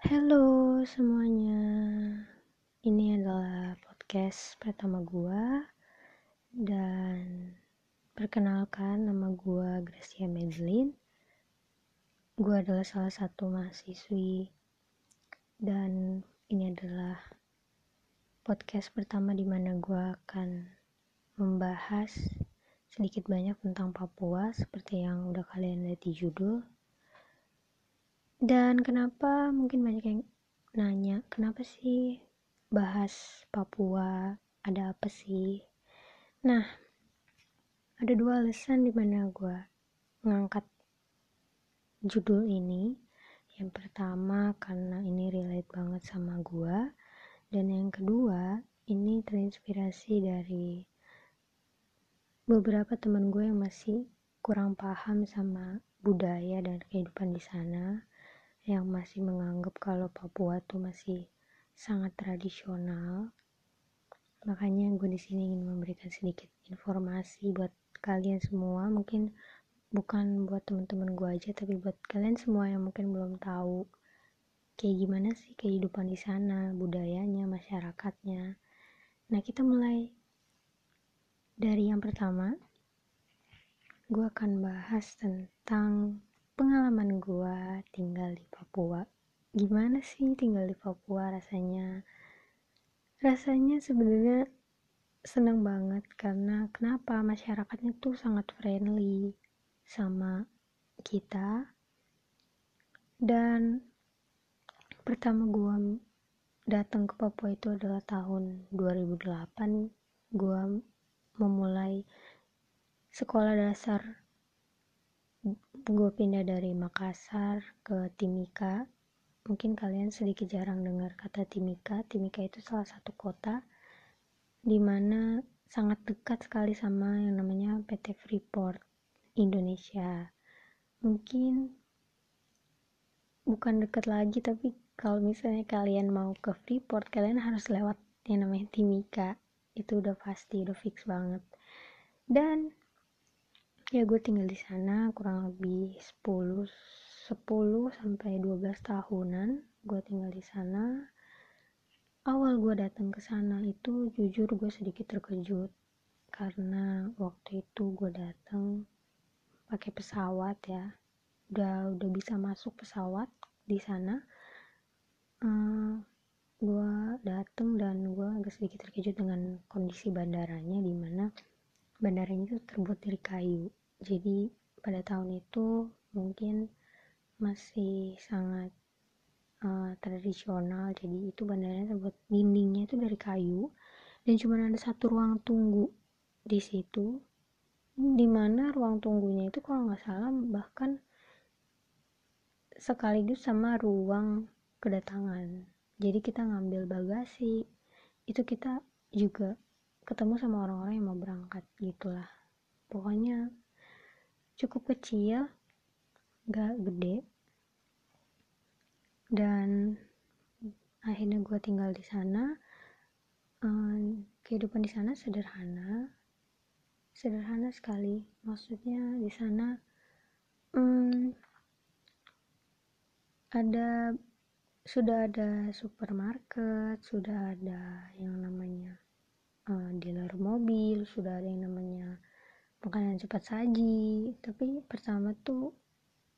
Halo semuanya, ini adalah podcast pertama gua dan perkenalkan nama gua Gracia Medlin. Gua adalah salah satu mahasiswi dan ini adalah podcast pertama di mana gua akan membahas sedikit banyak tentang Papua seperti yang udah kalian lihat di judul dan kenapa mungkin banyak yang nanya, kenapa sih bahas Papua? Ada apa sih? Nah, ada dua alasan di mana gue ngangkat judul ini. Yang pertama karena ini relate banget sama gue. Dan yang kedua, ini terinspirasi dari beberapa teman gue yang masih kurang paham sama budaya dan kehidupan di sana yang masih menganggap kalau Papua tuh masih sangat tradisional. Makanya gue di sini ingin memberikan sedikit informasi buat kalian semua, mungkin bukan buat teman-teman gue aja, tapi buat kalian semua yang mungkin belum tahu kayak gimana sih kehidupan di sana, budayanya, masyarakatnya. Nah, kita mulai dari yang pertama. Gue akan bahas tentang pengalaman gue tinggal di Papua gimana sih tinggal di Papua rasanya? Rasanya sebenarnya senang banget karena kenapa masyarakatnya tuh sangat friendly sama kita. Dan pertama gue datang ke Papua itu adalah tahun 2008 gue memulai sekolah dasar gue pindah dari Makassar ke Timika. Mungkin kalian sedikit jarang dengar kata Timika. Timika itu salah satu kota di mana sangat dekat sekali sama yang namanya PT Freeport Indonesia. Mungkin bukan dekat lagi tapi kalau misalnya kalian mau ke Freeport kalian harus lewat yang namanya Timika. Itu udah pasti udah fix banget. Dan ya gue tinggal di sana kurang lebih 10 10 sampai 12 tahunan gue tinggal di sana. Awal gue datang ke sana itu jujur gue sedikit terkejut karena waktu itu gue datang pakai pesawat ya. Udah udah bisa masuk pesawat di sana. Uh, gue datang dan gue agak sedikit terkejut dengan kondisi bandaranya di mana bandaranya itu terbuat dari kayu jadi pada tahun itu mungkin masih sangat uh, tradisional. Jadi itu bandaranya terbuat dindingnya itu dari kayu. Dan cuma ada satu ruang tunggu di situ di mana ruang tunggunya itu kalau nggak salah bahkan sekaligus sama ruang kedatangan. Jadi kita ngambil bagasi. Itu kita juga ketemu sama orang-orang yang mau berangkat gitulah. Pokoknya cukup kecil gak gede. Dan akhirnya gue tinggal di sana. Um, kehidupan di sana sederhana sederhana sekali. Maksudnya di sana um, ada sudah ada supermarket sudah ada yang namanya uh, dealer mobil sudah ada yang namanya makanan cepat saji tapi pertama tuh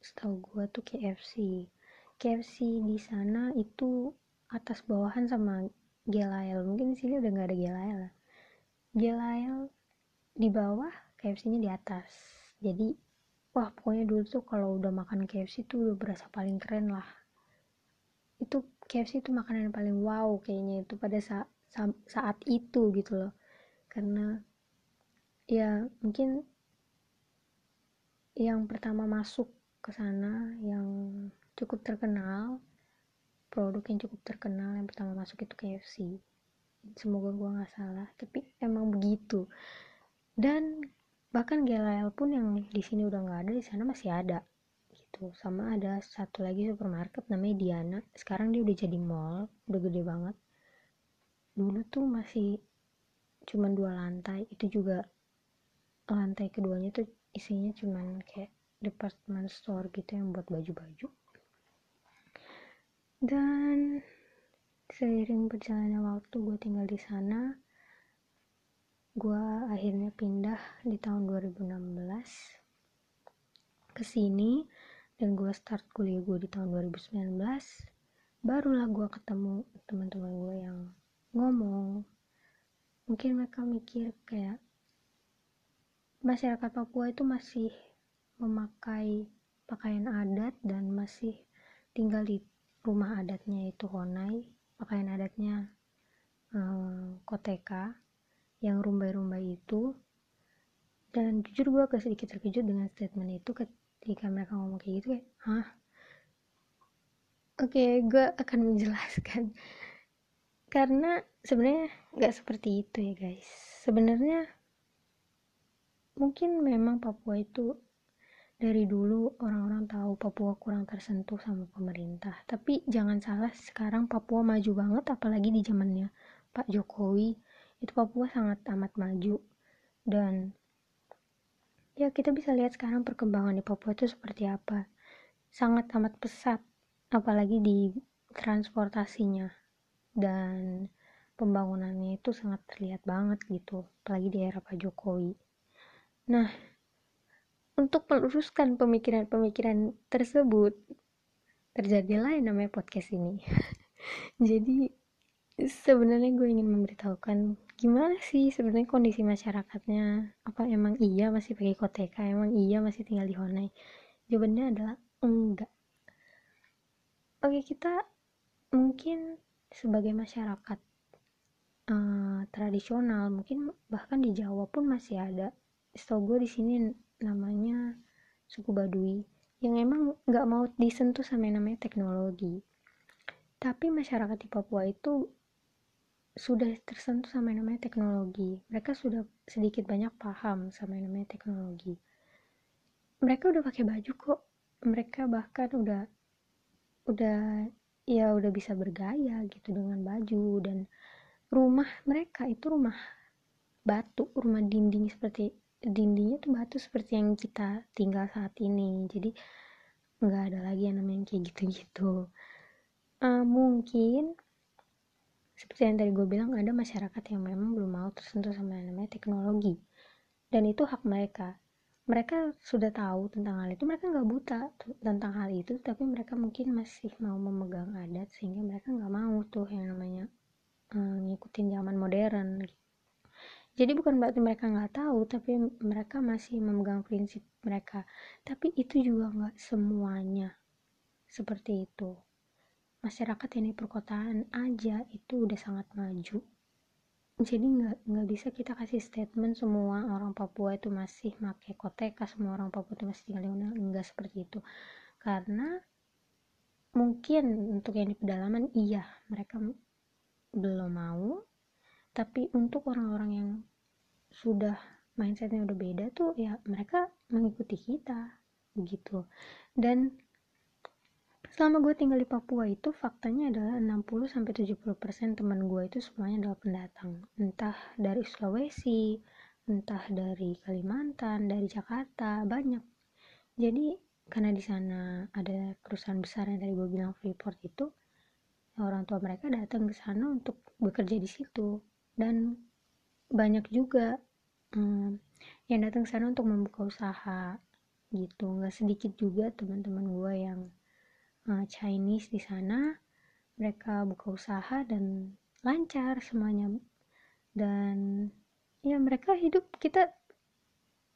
setahu gue tuh KFC KFC di sana itu atas bawahan sama Gelael. Mungkin di sini udah nggak ada Gelael Gelael di bawah KFC-nya di atas. Jadi wah pokoknya dulu tuh kalau udah makan KFC tuh udah berasa paling keren lah. Itu KFC itu makanan yang paling wow kayaknya itu pada saat saat itu gitu loh. Karena ya mungkin yang pertama masuk ke sana yang cukup terkenal produk yang cukup terkenal yang pertama masuk itu KFC semoga gua nggak salah tapi emang begitu. Dan bahkan GLL pun yang di sini udah nggak ada di sana masih ada gitu. Sama ada satu lagi supermarket namanya Diana. Sekarang dia udah jadi mall udah gede banget. Dulu tuh masih cuman dua lantai itu juga lantai keduanya tuh isinya cuman kayak department store gitu yang buat baju-baju. Dan seiring berjalannya waktu gue tinggal di sana gue akhirnya pindah di tahun 2016 ke sini dan gue start kuliah gue di tahun 2019 barulah gue ketemu teman-teman gue yang ngomong. Mungkin mereka mikir kayak masyarakat Papua itu masih memakai pakaian adat dan masih tinggal di rumah adatnya itu Honai pakaian adatnya um, Koteka yang rumbai-rumbai itu. Dan jujur gue agak sedikit terkejut dengan statement itu ketika mereka ngomong kayak gitu kayak hah? Oke okay, gue akan menjelaskan. Karena sebenarnya nggak seperti itu ya guys. Sebenarnya mungkin memang Papua itu dari dulu orang-orang tahu Papua kurang tersentuh sama pemerintah. Tapi jangan salah sekarang Papua maju banget apalagi di zamannya Pak Jokowi. Itu Papua sangat amat maju. Dan ya kita bisa lihat sekarang perkembangan di Papua itu seperti apa. Sangat amat pesat apalagi di transportasinya. Dan pembangunannya itu sangat terlihat banget gitu apalagi di era Pak Jokowi nah untuk meluruskan pemikiran-pemikiran tersebut terjadilah yang namanya podcast ini. Jadi sebenarnya gue ingin memberitahukan gimana sih sebenarnya kondisi masyarakatnya. Apa emang iya masih pakai koteka? Emang iya masih tinggal di Honai? Jawabannya adalah enggak. Oke kita mungkin sebagai masyarakat uh, tradisional mungkin bahkan di Jawa pun masih ada setahu gue di sini namanya suku Baduy yang emang nggak mau disentuh sama yang namanya teknologi. Tapi masyarakat di Papua itu sudah tersentuh sama yang namanya teknologi. Mereka sudah sedikit banyak paham sama yang namanya teknologi. Mereka udah pakai baju kok. Mereka bahkan udah udah ya udah bisa bergaya gitu dengan baju dan rumah mereka itu rumah batu rumah dinding seperti dindingnya tuh batu seperti yang kita tinggal saat ini. Jadi nggak ada lagi yang namanya kayak gitu-gitu. Uh, mungkin seperti yang tadi gue bilang ada masyarakat yang memang belum mau tersentuh sama yang namanya teknologi. Dan itu hak mereka. Mereka sudah tahu tentang hal itu mereka nggak buta tentang hal itu tapi mereka mungkin masih mau memegang adat sehingga mereka nggak mau tuh yang namanya um, ngikutin zaman modern gitu. Jadi bukan berarti mereka nggak tahu tapi mereka masih memegang prinsip mereka. Tapi itu juga nggak semuanya seperti itu. Masyarakat yang di perkotaan aja itu udah sangat maju. Jadi nggak nggak bisa kita kasih statement semua orang Papua itu masih pakai koteka semua orang Papua itu masih tinggal di mana enggak seperti itu. Karena mungkin untuk yang di pedalaman iya mereka belum mau tapi untuk orang-orang yang sudah mindsetnya udah beda tuh ya mereka mengikuti kita begitu. Dan selama gue tinggal di Papua itu faktanya adalah 60-70% teman gue itu semuanya adalah pendatang. Entah dari Sulawesi entah dari Kalimantan dari Jakarta banyak. Jadi karena di sana ada perusahaan besar yang tadi gue bilang Freeport itu orang tua mereka datang ke sana untuk bekerja di situ dan banyak juga hmm, yang datang sana untuk membuka usaha gitu. Nggak sedikit juga teman-teman gue yang uh, Chinese di sana. Mereka buka usaha dan lancar semuanya. Dan ya mereka hidup kita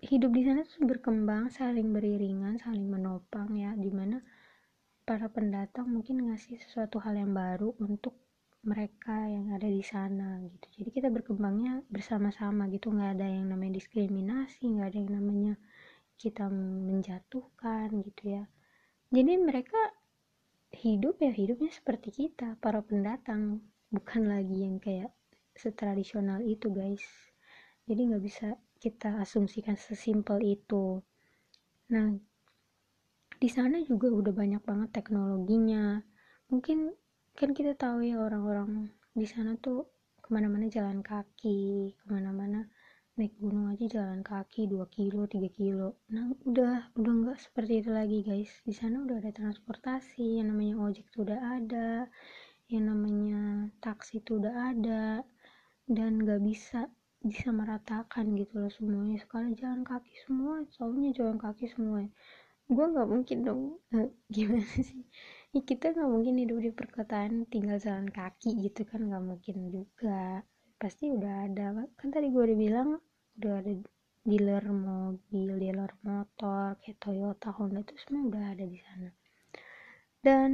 hidup di sana tuh berkembang saling beriringan saling menopang ya. Di mana para pendatang mungkin ngasih sesuatu hal yang baru untuk mereka yang ada di sana gitu. Jadi kita berkembangnya bersama-sama gitu. Nggak ada yang namanya diskriminasi nggak ada yang namanya kita menjatuhkan gitu ya. Jadi mereka hidup ya hidupnya seperti kita para pendatang. Bukan lagi yang kayak setradisional itu guys. Jadi nggak bisa kita asumsikan sesimpel itu. Nah di sana juga udah banyak banget teknologinya. Mungkin kan kita tahu ya orang-orang di sana tuh ke mana-mana jalan kaki ke mana-mana naik gunung aja jalan kaki 2 kilo 3 kilo. Nah udah udah nggak seperti itu lagi guys. Di sana udah ada transportasi yang namanya ojek tuh udah ada yang namanya taksi tuh udah ada dan nggak bisa bisa meratakan gitu loh semuanya. Sekali jalan kaki semua soalnya jalan kaki semua. Gue nggak mungkin dong. Gimana sih ya kita nggak mungkin hidup di perkotaan tinggal jalan kaki gitu kan nggak mungkin juga. Pasti udah ada kan tadi gue udah bilang udah ada dealer mobil dealer motor kayak Toyota Honda itu semua udah ada di sana. Dan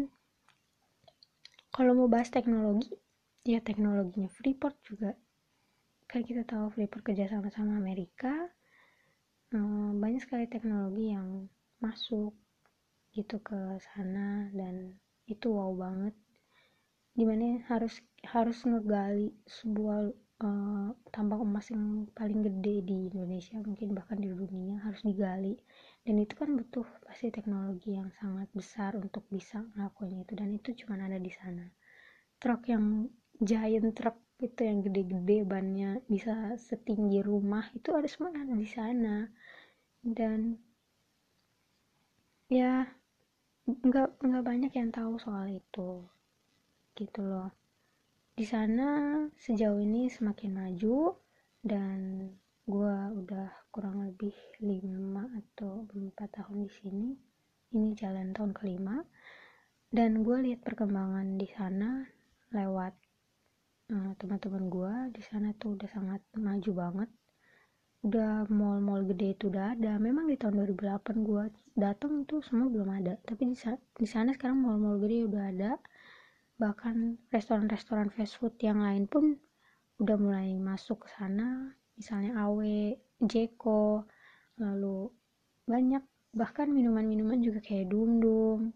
kalau mau bahas teknologi ya teknologinya Freeport juga. Kan kita tahu Freeport kerja sama sama Amerika. Hmm, banyak sekali teknologi yang masuk gitu ke sana dan itu wow banget. Di mana harus harus ngegali sebuah uh, tambang emas yang paling gede di Indonesia mungkin bahkan di dunia harus digali. Dan itu kan butuh pasti teknologi yang sangat besar untuk bisa ngelakuin itu dan itu cuma ada di sana. Truk yang giant truk itu yang gede-gede bannya bisa setinggi rumah itu ada ada di sana. Dan ya nggak nggak banyak yang tahu soal itu gitu loh. Di sana sejauh ini semakin maju dan gue udah kurang lebih lima atau empat tahun di sini. Ini jalan tahun kelima. Dan gue lihat perkembangan di sana lewat uh, teman-teman gue di sana tuh udah sangat maju banget udah mall-mall gede itu udah ada. Memang di tahun 2008 gue datang tuh semua belum ada. Tapi di, di sana sekarang mall-mall gede udah ada. Bahkan restoran-restoran fast food yang lain pun udah mulai masuk ke sana. Misalnya Awe, Jeko, lalu banyak. Bahkan minuman-minuman juga kayak dum-dum,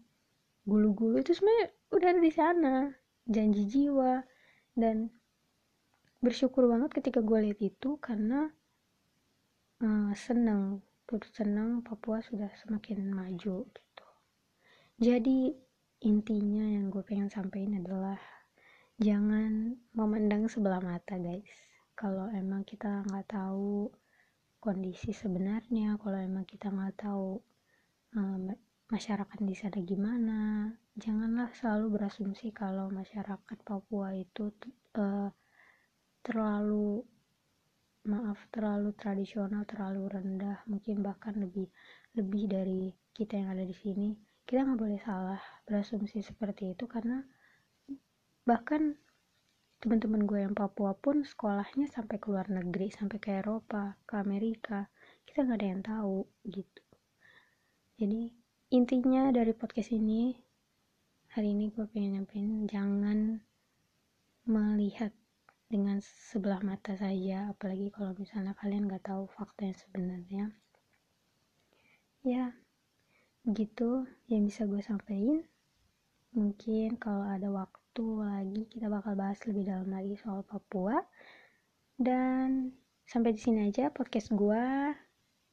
gulu-gulu itu sebenarnya udah ada di sana. Janji jiwa. Dan bersyukur banget ketika gue lihat itu karena uh, senang turut senang Papua sudah semakin maju gitu. Jadi intinya yang gue pengen sampaikan adalah jangan memandang sebelah mata guys. Kalau emang kita nggak tahu kondisi sebenarnya kalau emang kita nggak tahu um, masyarakat di sana gimana janganlah selalu berasumsi kalau masyarakat Papua itu uh, terlalu maaf terlalu tradisional terlalu rendah mungkin bahkan lebih lebih dari kita yang ada di sini. Kita nggak boleh salah berasumsi seperti itu karena bahkan teman-teman gue yang Papua pun sekolahnya sampai ke luar negeri sampai ke Eropa ke Amerika kita nggak ada yang tahu gitu. Jadi intinya dari podcast ini hari ini gue pengen nyampein jangan melihat dengan sebelah mata saja apalagi kalau misalnya kalian nggak tahu fakta yang sebenarnya. Ya gitu yang bisa gue sampaikan mungkin kalau ada waktu lagi kita bakal bahas lebih dalam lagi soal Papua. Dan sampai di sini aja podcast gue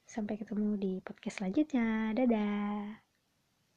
sampai ketemu di podcast selanjutnya. Dadah